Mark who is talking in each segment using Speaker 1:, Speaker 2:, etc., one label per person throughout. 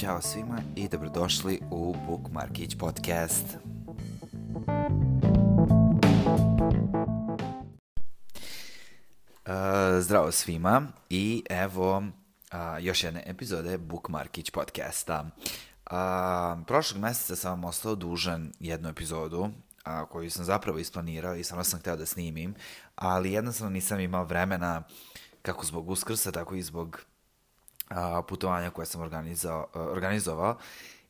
Speaker 1: Ćao svima i dobrodošli u Book Markić podcast. Uh, zdravo svima i evo uh, još jedne epizode Book Markić podcasta. Uh, prošlog meseca sam vam ostao dužan jednu epizodu a, koju sam zapravo isplanirao i samo sam hteo da snimim, ali jednostavno nisam imao vremena kako zbog uskrsa, tako i zbog a, putovanja koje sam organizao, organizovao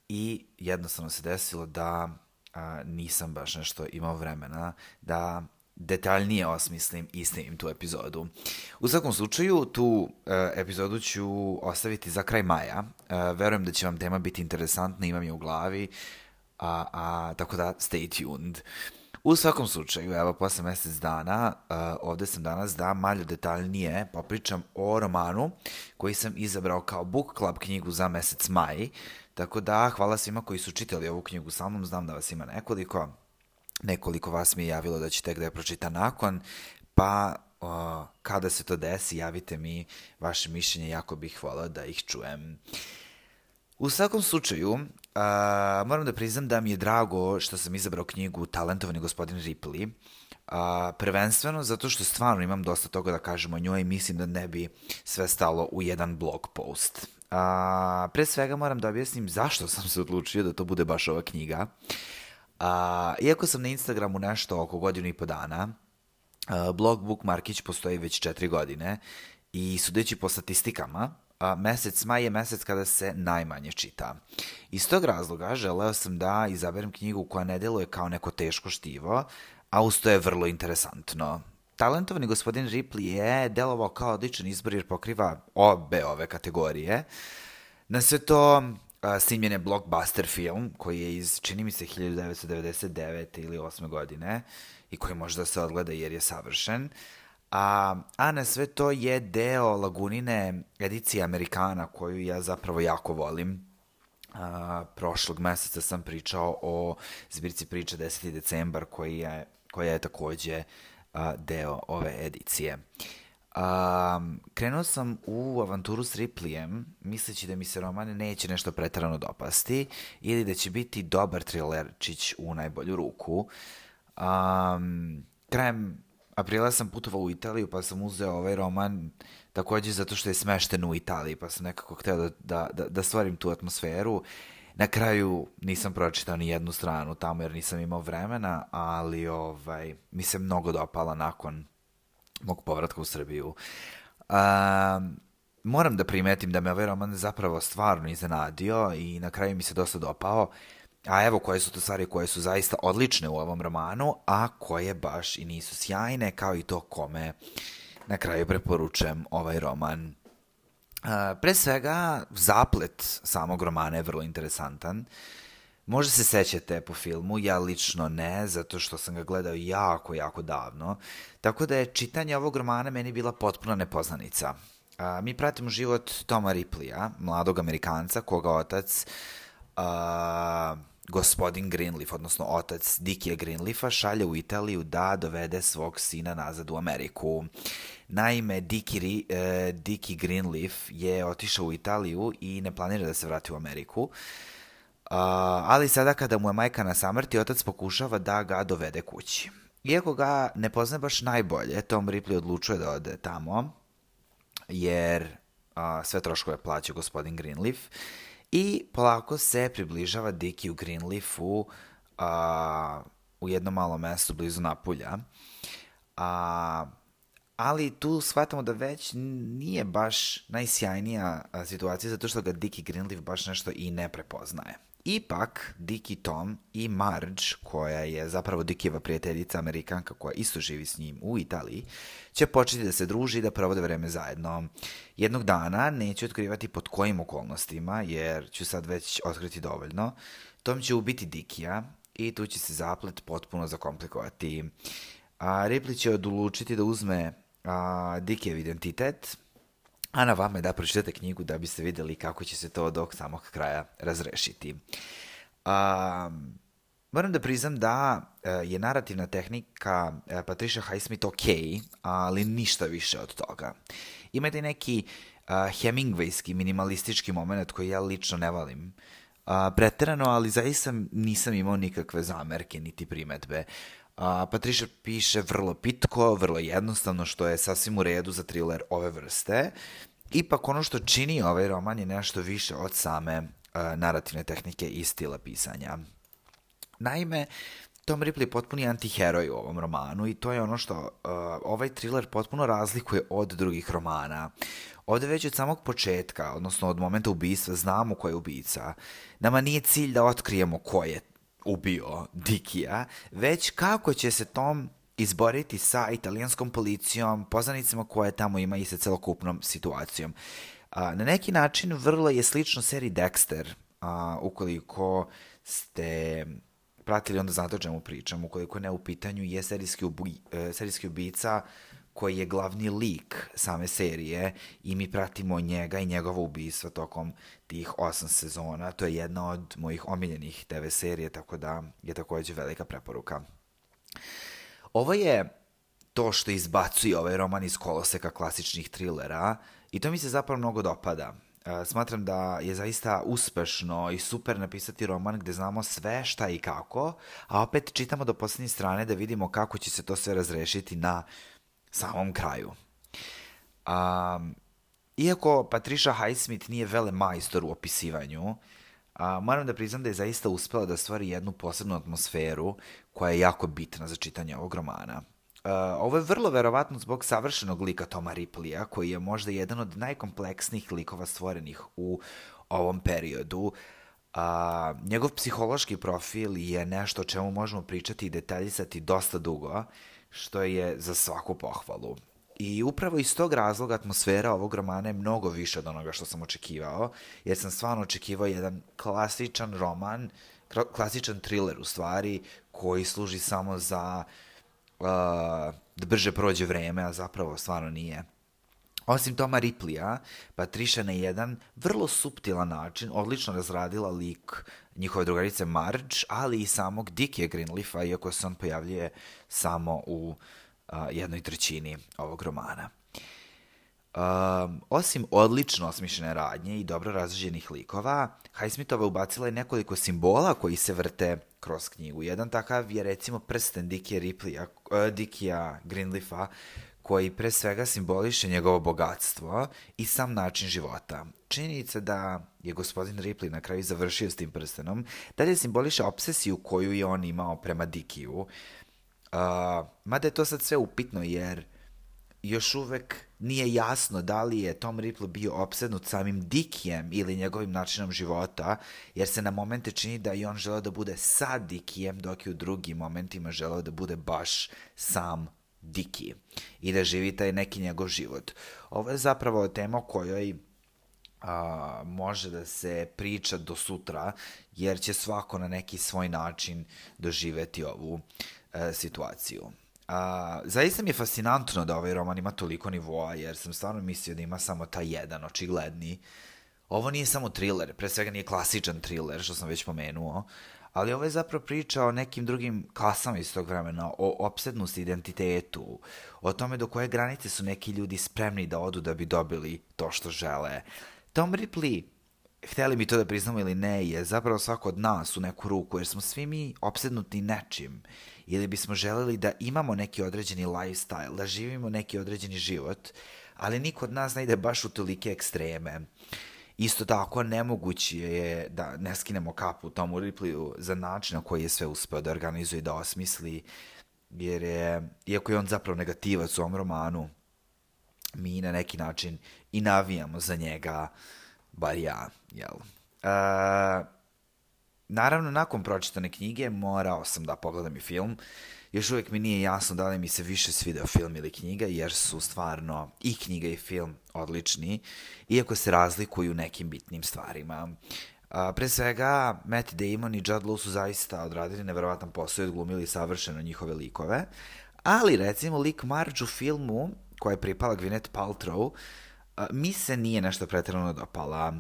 Speaker 1: i jednostavno se desilo da a, nisam baš nešto imao vremena da detaljnije osmislim i snimim tu epizodu. U svakom slučaju, tu e, epizodu ću ostaviti za kraj maja. E, verujem da će vam tema biti interesantna, imam je u glavi, a, a, tako da stay tuned. U svakom slučaju, evo, posle mesec dana, uh, ovde sam danas da malju detaljnije popričam o romanu koji sam izabrao kao book club knjigu za mesec maj. Tako da, hvala svima koji su čitali ovu knjigu sa mnom, znam da vas ima nekoliko. Nekoliko vas mi je javilo da će tek da je pročita nakon, pa uh, kada se to desi, javite mi vaše mišljenje, jako bih volao da ih čujem. U svakom slučaju, Uh, moram da priznam da mi je drago što sam izabrao knjigu Talentovani gospodin Ripley. Uh, prvenstveno zato što stvarno imam dosta toga da kažem o njoj i mislim da ne bi sve stalo u jedan blog post. Uh, pre svega moram da objasnim zašto sam se odlučio da to bude baš ova knjiga. Uh, iako sam na Instagramu nešto oko godinu i po dana, uh, blog Book Markić postoji već četiri godine i sudeći po statistikama, a, mesec maj je mesec kada se najmanje čita. Iz tog razloga želeo sam da izaberem knjigu koja ne deluje kao neko teško štivo, a usto je vrlo interesantno. Talentovani gospodin Ripley je delovao kao odličan izbor jer pokriva obe ove kategorije. Na sve to snimljen je blockbuster film koji je iz, čini mi se, 1999. ili 8. godine i koji može da se odgleda jer je savršen. A, a na sve to je deo Lagunine edicije Amerikana koju ja zapravo jako volim. A, prošlog meseca sam pričao o zbirci priče 10. decembar koji je, koja je takođe a, deo ove edicije. A, krenuo sam u avanturu s Ripleyem, misleći da mi se roman neće nešto pretarano dopasti ili da će biti dobar trilerčić u najbolju ruku. Um, krajem aprila sam putovao u Italiju, pa sam uzeo ovaj roman takođe zato što je smešten u Italiji, pa sam nekako hteo da, da, da, da stvorim tu atmosferu. Na kraju nisam pročitao ni jednu stranu tamo jer nisam imao vremena, ali ovaj, mi se mnogo dopala nakon mog povratka u Srbiju. Um, moram da primetim da me ovaj roman zapravo stvarno iznenadio i na kraju mi se dosta dopao. Uh, A evo koje su to stvari koje su zaista odlične u ovom romanu, a koje baš i nisu sjajne, kao i to kome na kraju preporučujem ovaj roman. pre svega, zaplet samog romana je vrlo interesantan. Možda se sećate po filmu, ja lično ne, zato što sam ga gledao jako, jako davno. Tako da je čitanje ovog romana meni bila potpuna nepoznanica. Mi pratimo život Toma Ripleya, mladog Amerikanca, koga otac gospodin Greenleaf, odnosno otac Dikija Greenleafa, šalje u Italiju da dovede svog sina nazad u Ameriku. Naime, Diki, e, Diki Greenleaf je otišao u Italiju i ne planira da se vrati u Ameriku. Uh, ali sada kada mu je majka na samrti, otac pokušava da ga dovede kući. Iako ga ne pozna baš najbolje, Tom Ripley odlučuje da ode tamo, jer uh, sve troškove plaća gospodin Greenleaf I polako se približava Diki u Greenleafu a, u jedno malo mesto blizu Napulja. A, ali tu shvatamo da već nije baš najsjajnija situacija zato što ga Diki Greenleaf baš nešto i ne prepoznaje. Ipak, Dick i Tom i Marge, koja je zapravo Dickijeva prijateljica Amerikanka koja isto živi s njim u Italiji, će početi da se druži i da provode vreme zajedno. Jednog dana neću otkrivati pod kojim okolnostima, jer ću sad već otkriti dovoljno. Tom će ubiti Dikija i tu će se zaplet potpuno zakomplikovati. A, Ripley će odlučiti da uzme a, Dikijev identitet, a na vama je da pročitate knjigu da biste videli kako će se to do samog kraja razrešiti. Um, moram da priznam da e, je narativna tehnika e, Patricia Highsmith ok, ali ništa više od toga. Imate neki Hemingwayski minimalistički moment koji ja lično ne volim. Uh, preterano, ali zaista nisam imao nikakve zamerke niti primetbe. Uh, Patricia piše vrlo pitko, vrlo jednostavno, što je sasvim u redu za thriller ove vrste. Ipak ono što čini ovaj roman je nešto više od same uh, narativne tehnike i stila pisanja. Naime, Tom Ripley je potpuni antiheroj u ovom romanu i to je ono što uh, ovaj thriller potpuno razlikuje od drugih romana. Ovde već od samog početka, odnosno od momenta ubistva, znamo ko je ubica. Nama nije cilj da otkrijemo ko je ubio Dikija, već kako će se Tom izboriti sa italijanskom policijom, poznanicima koje tamo ima i sa celokupnom situacijom. A, na neki način vrlo je slično seriji Dexter, a, ukoliko ste pratili, onda znate o čemu pričam. Ukoliko ne u pitanju je serijski, ubi, e, serijski ubica koji je glavni lik same serije i mi pratimo njega i njegovo ubistvo tokom tih osam sezona. To je jedna od mojih omiljenih TV serije, tako da je takođe velika preporuka. Ovo je to što izbacuje ovaj roman iz koloseka klasičnih trilera i to mi se zapravo mnogo dopada. E, smatram da je zaista uspešno i super napisati roman gde znamo sve šta i kako, a opet čitamo do poslednje strane da vidimo kako će se to sve razrešiti na samom kraju. Um, iako Patricia Highsmith nije vele majstor u opisivanju, a, moram da priznam da je zaista uspela da stvori jednu posebnu atmosferu koja je jako bitna za čitanje ovog romana. Uh, ovo je vrlo verovatno zbog savršenog lika Toma Ripleya, koji je možda jedan od najkompleksnijih likova stvorenih u ovom periodu. A, njegov psihološki profil je nešto o čemu možemo pričati i detaljisati dosta dugo, što je za svaku pohvalu. I upravo iz tog razloga atmosfera ovog romana je mnogo više od onoga što sam očekivao, jer sam stvarno očekivao jedan klasičan roman, klasičan thriller u stvari, koji služi samo za uh, da brže prođe vreme, a zapravo stvarno nije. Osim Toma Ripleya, Patricia na jedan vrlo suptilan način odlično razradila lik njihove drugarice Marge, ali i samog Dickie Greenleafa, iako se on pojavljuje samo u uh, jednoj trećini ovog romana. Um, osim odlično osmišljene radnje i dobro razređenih likova, Highsmithova ubacila je nekoliko simbola koji se vrte kroz knjigu. Jedan takav je recimo prsten Dickija Ripleya, uh, Dickija Greenleafa, koji pre svega simboliše njegovo bogatstvo i sam način života. Činjenica da je gospodin Ripley na kraju završio s tim prstenom, dalje simboliše obsesiju koju je on imao prema Dikiju. Uh, mada je to sad sve upitno jer još uvek nije jasno da li je Tom Ripley bio opsednut samim Dikijem ili njegovim načinom života, jer se na momente čini da i on želeo da bude sa Dikijem, dok je u drugim momentima želeo da bude baš sam Diki i da živi taj neki njegov život. Ovo je zapravo tema o kojoj a, može da se priča do sutra, jer će svako na neki svoj način doživeti ovu a, e, situaciju. A, zaista mi je fascinantno da ovaj roman ima toliko nivoa, jer sam stvarno mislio da ima samo taj jedan, očigledni. Ovo nije samo thriller, pre svega nije klasičan thriller, što sam već pomenuo, ali ovo je zapravo priča o nekim drugim klasama iz tog vremena, o opsednosti identitetu, o tome do koje granice su neki ljudi spremni da odu da bi dobili to što žele. Tom Ripley, hteli mi to da priznamo ili ne, je zapravo svako od nas u neku ruku, jer smo svi mi opsednuti nečim ili bismo želeli da imamo neki određeni lifestyle, da živimo neki određeni život, ali niko od nas ne ide baš u tolike ekstreme. Isto tako, nemoguće je da ne skinemo kapu Tomu Ripleyu za način na koji je sve uspeo da organizuje i da osmisli, jer je, iako je on zapravo negativac u ovom romanu, mi na neki način i navijamo za njega, bar ja, jel? Uh, Naravno, nakon pročitane knjige morao sam da pogledam i film. Još uvijek mi nije jasno da li mi se više svideo film ili knjiga, jer su stvarno i knjiga i film odlični, iako se razlikuju nekim bitnim stvarima. A, pre svega, Matt Damon i Judd Law su zaista odradili neverovatan posao i odglumili savršeno njihove likove, ali recimo lik Marge u filmu, koja je pripala Gwyneth Paltrow, a, mi se nije nešto pretredno dopala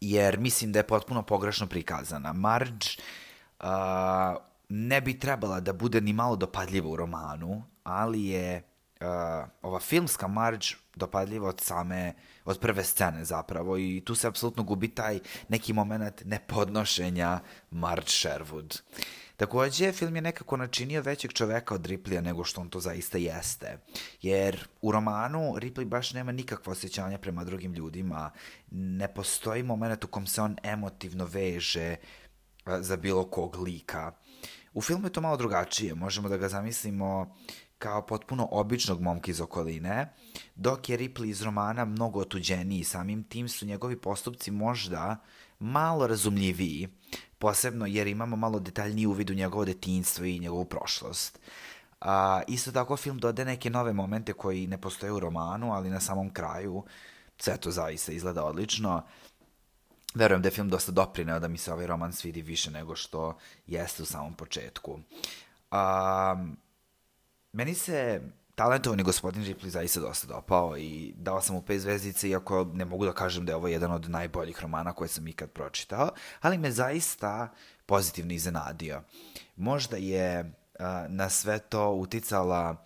Speaker 1: jer mislim da je potpuno pogrešno prikazana. Marge uh, ne bi trebala da bude ni malo dopadljiva u romanu, ali je ova filmska marđ dopadljiva od same, od prve scene zapravo i tu se apsolutno gubi taj neki moment nepodnošenja Marge Sherwood. Takođe, film je nekako načinio većeg čoveka od Ripleya nego što on to zaista jeste. Jer u romanu Ripley baš nema nikakvo osjećanja prema drugim ljudima. Ne postoji moment u kom se on emotivno veže za bilo kog lika. U filmu je to malo drugačije. Možemo da ga zamislimo kao potpuno običnog momka iz okoline, dok je Ripley iz romana mnogo otuđeniji, samim tim su njegovi postupci možda malo razumljiviji, posebno jer imamo malo detaljniji uvid u njegovo detinjstvo i njegovu prošlost. A, isto tako film dode neke nove momente koji ne postoje u romanu, ali na samom kraju sve to zaista izgleda odlično. Verujem da je film dosta doprineo da mi se ovaj roman svidi više nego što jeste u samom početku. A, meni se talentovani gospodin Ripley zaista dosta dopao i dao sam mu pet zvezdice, iako ne mogu da kažem da je ovo jedan od najboljih romana koje sam ikad pročitao, ali me zaista pozitivno iznenadio. Možda je a, na sve to uticala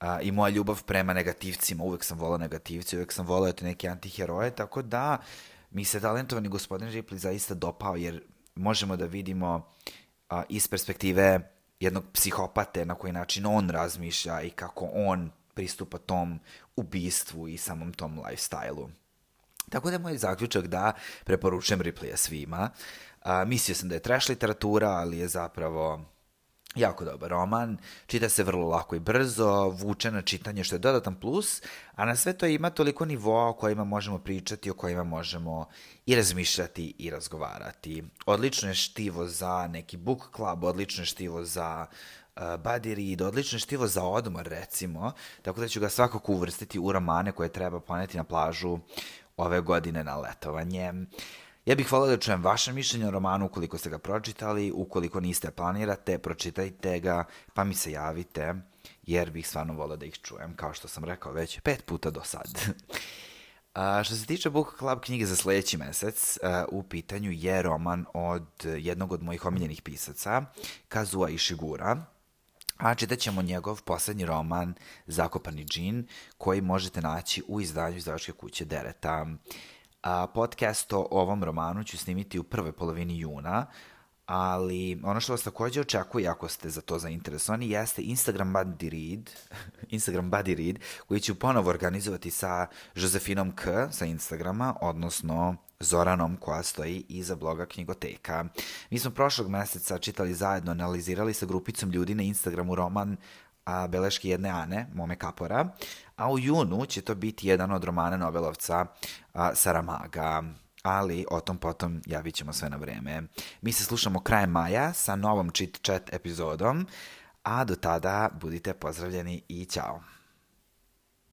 Speaker 1: a, i moja ljubav prema negativcima, uvek sam volao negativci, uvek sam volao te neke antiheroje, tako da mi se talentovani gospodin Ripley zaista dopao, jer možemo da vidimo a, iz perspektive jednog psihopate, na koji način on razmišlja i kako on pristupa tom ubistvu i samom tom lifestyle-u. Tako da moj zaključak da preporučujem Ripleya svima. A, mislio sam da je trash literatura, ali je zapravo Jako dobar roman, čita se vrlo lako i brzo, vuče na čitanje što je dodatan plus, a na sve to ima toliko nivoa o kojima možemo pričati, o kojima možemo i razmišljati i razgovarati. Odlično je štivo za neki book club, odlično je štivo za uh, buddy read, odlično je štivo za odmor recimo, tako da ću ga svakako uvrstiti u romane koje treba poneti na plažu ove godine na letovanje. Uh, Ja bih volao da čujem vaše mišljenje o romanu ukoliko ste ga pročitali, ukoliko niste planirate, pročitajte ga, pa mi se javite, jer bih stvarno volao da ih čujem, kao što sam rekao već pet puta do sad. A, što se tiče Book Club knjige za sledeći mesec, a, u pitanju je roman od jednog od mojih omiljenih pisaca, Kazua Ishigura, a čitat ćemo njegov poslednji roman Zakopani džin, koji možete naći u izdanju izdavačke kuće Dereta. A, podcast o ovom romanu ću snimiti u prvoj polovini juna, ali ono što vas takođe očekuje ako ste za to zainteresovani jeste Instagram Buddy Read, Instagram Buddy Read, koji ću ponovo organizovati sa Josefinom K sa Instagrama, odnosno Zoranom koja stoji iza bloga Knjigoteka. Mi smo prošlog meseca čitali zajedno, analizirali sa grupicom ljudi na Instagramu roman a, Beleške jedne Ane, Mome Kapora, a u junu će to biti jedan od romana Nobelovca a, Saramaga ali o tom potom javit ćemo sve na vreme. Mi se slušamo krajem maja sa novom Chit Chat epizodom, a do tada budite pozdravljeni i ćao.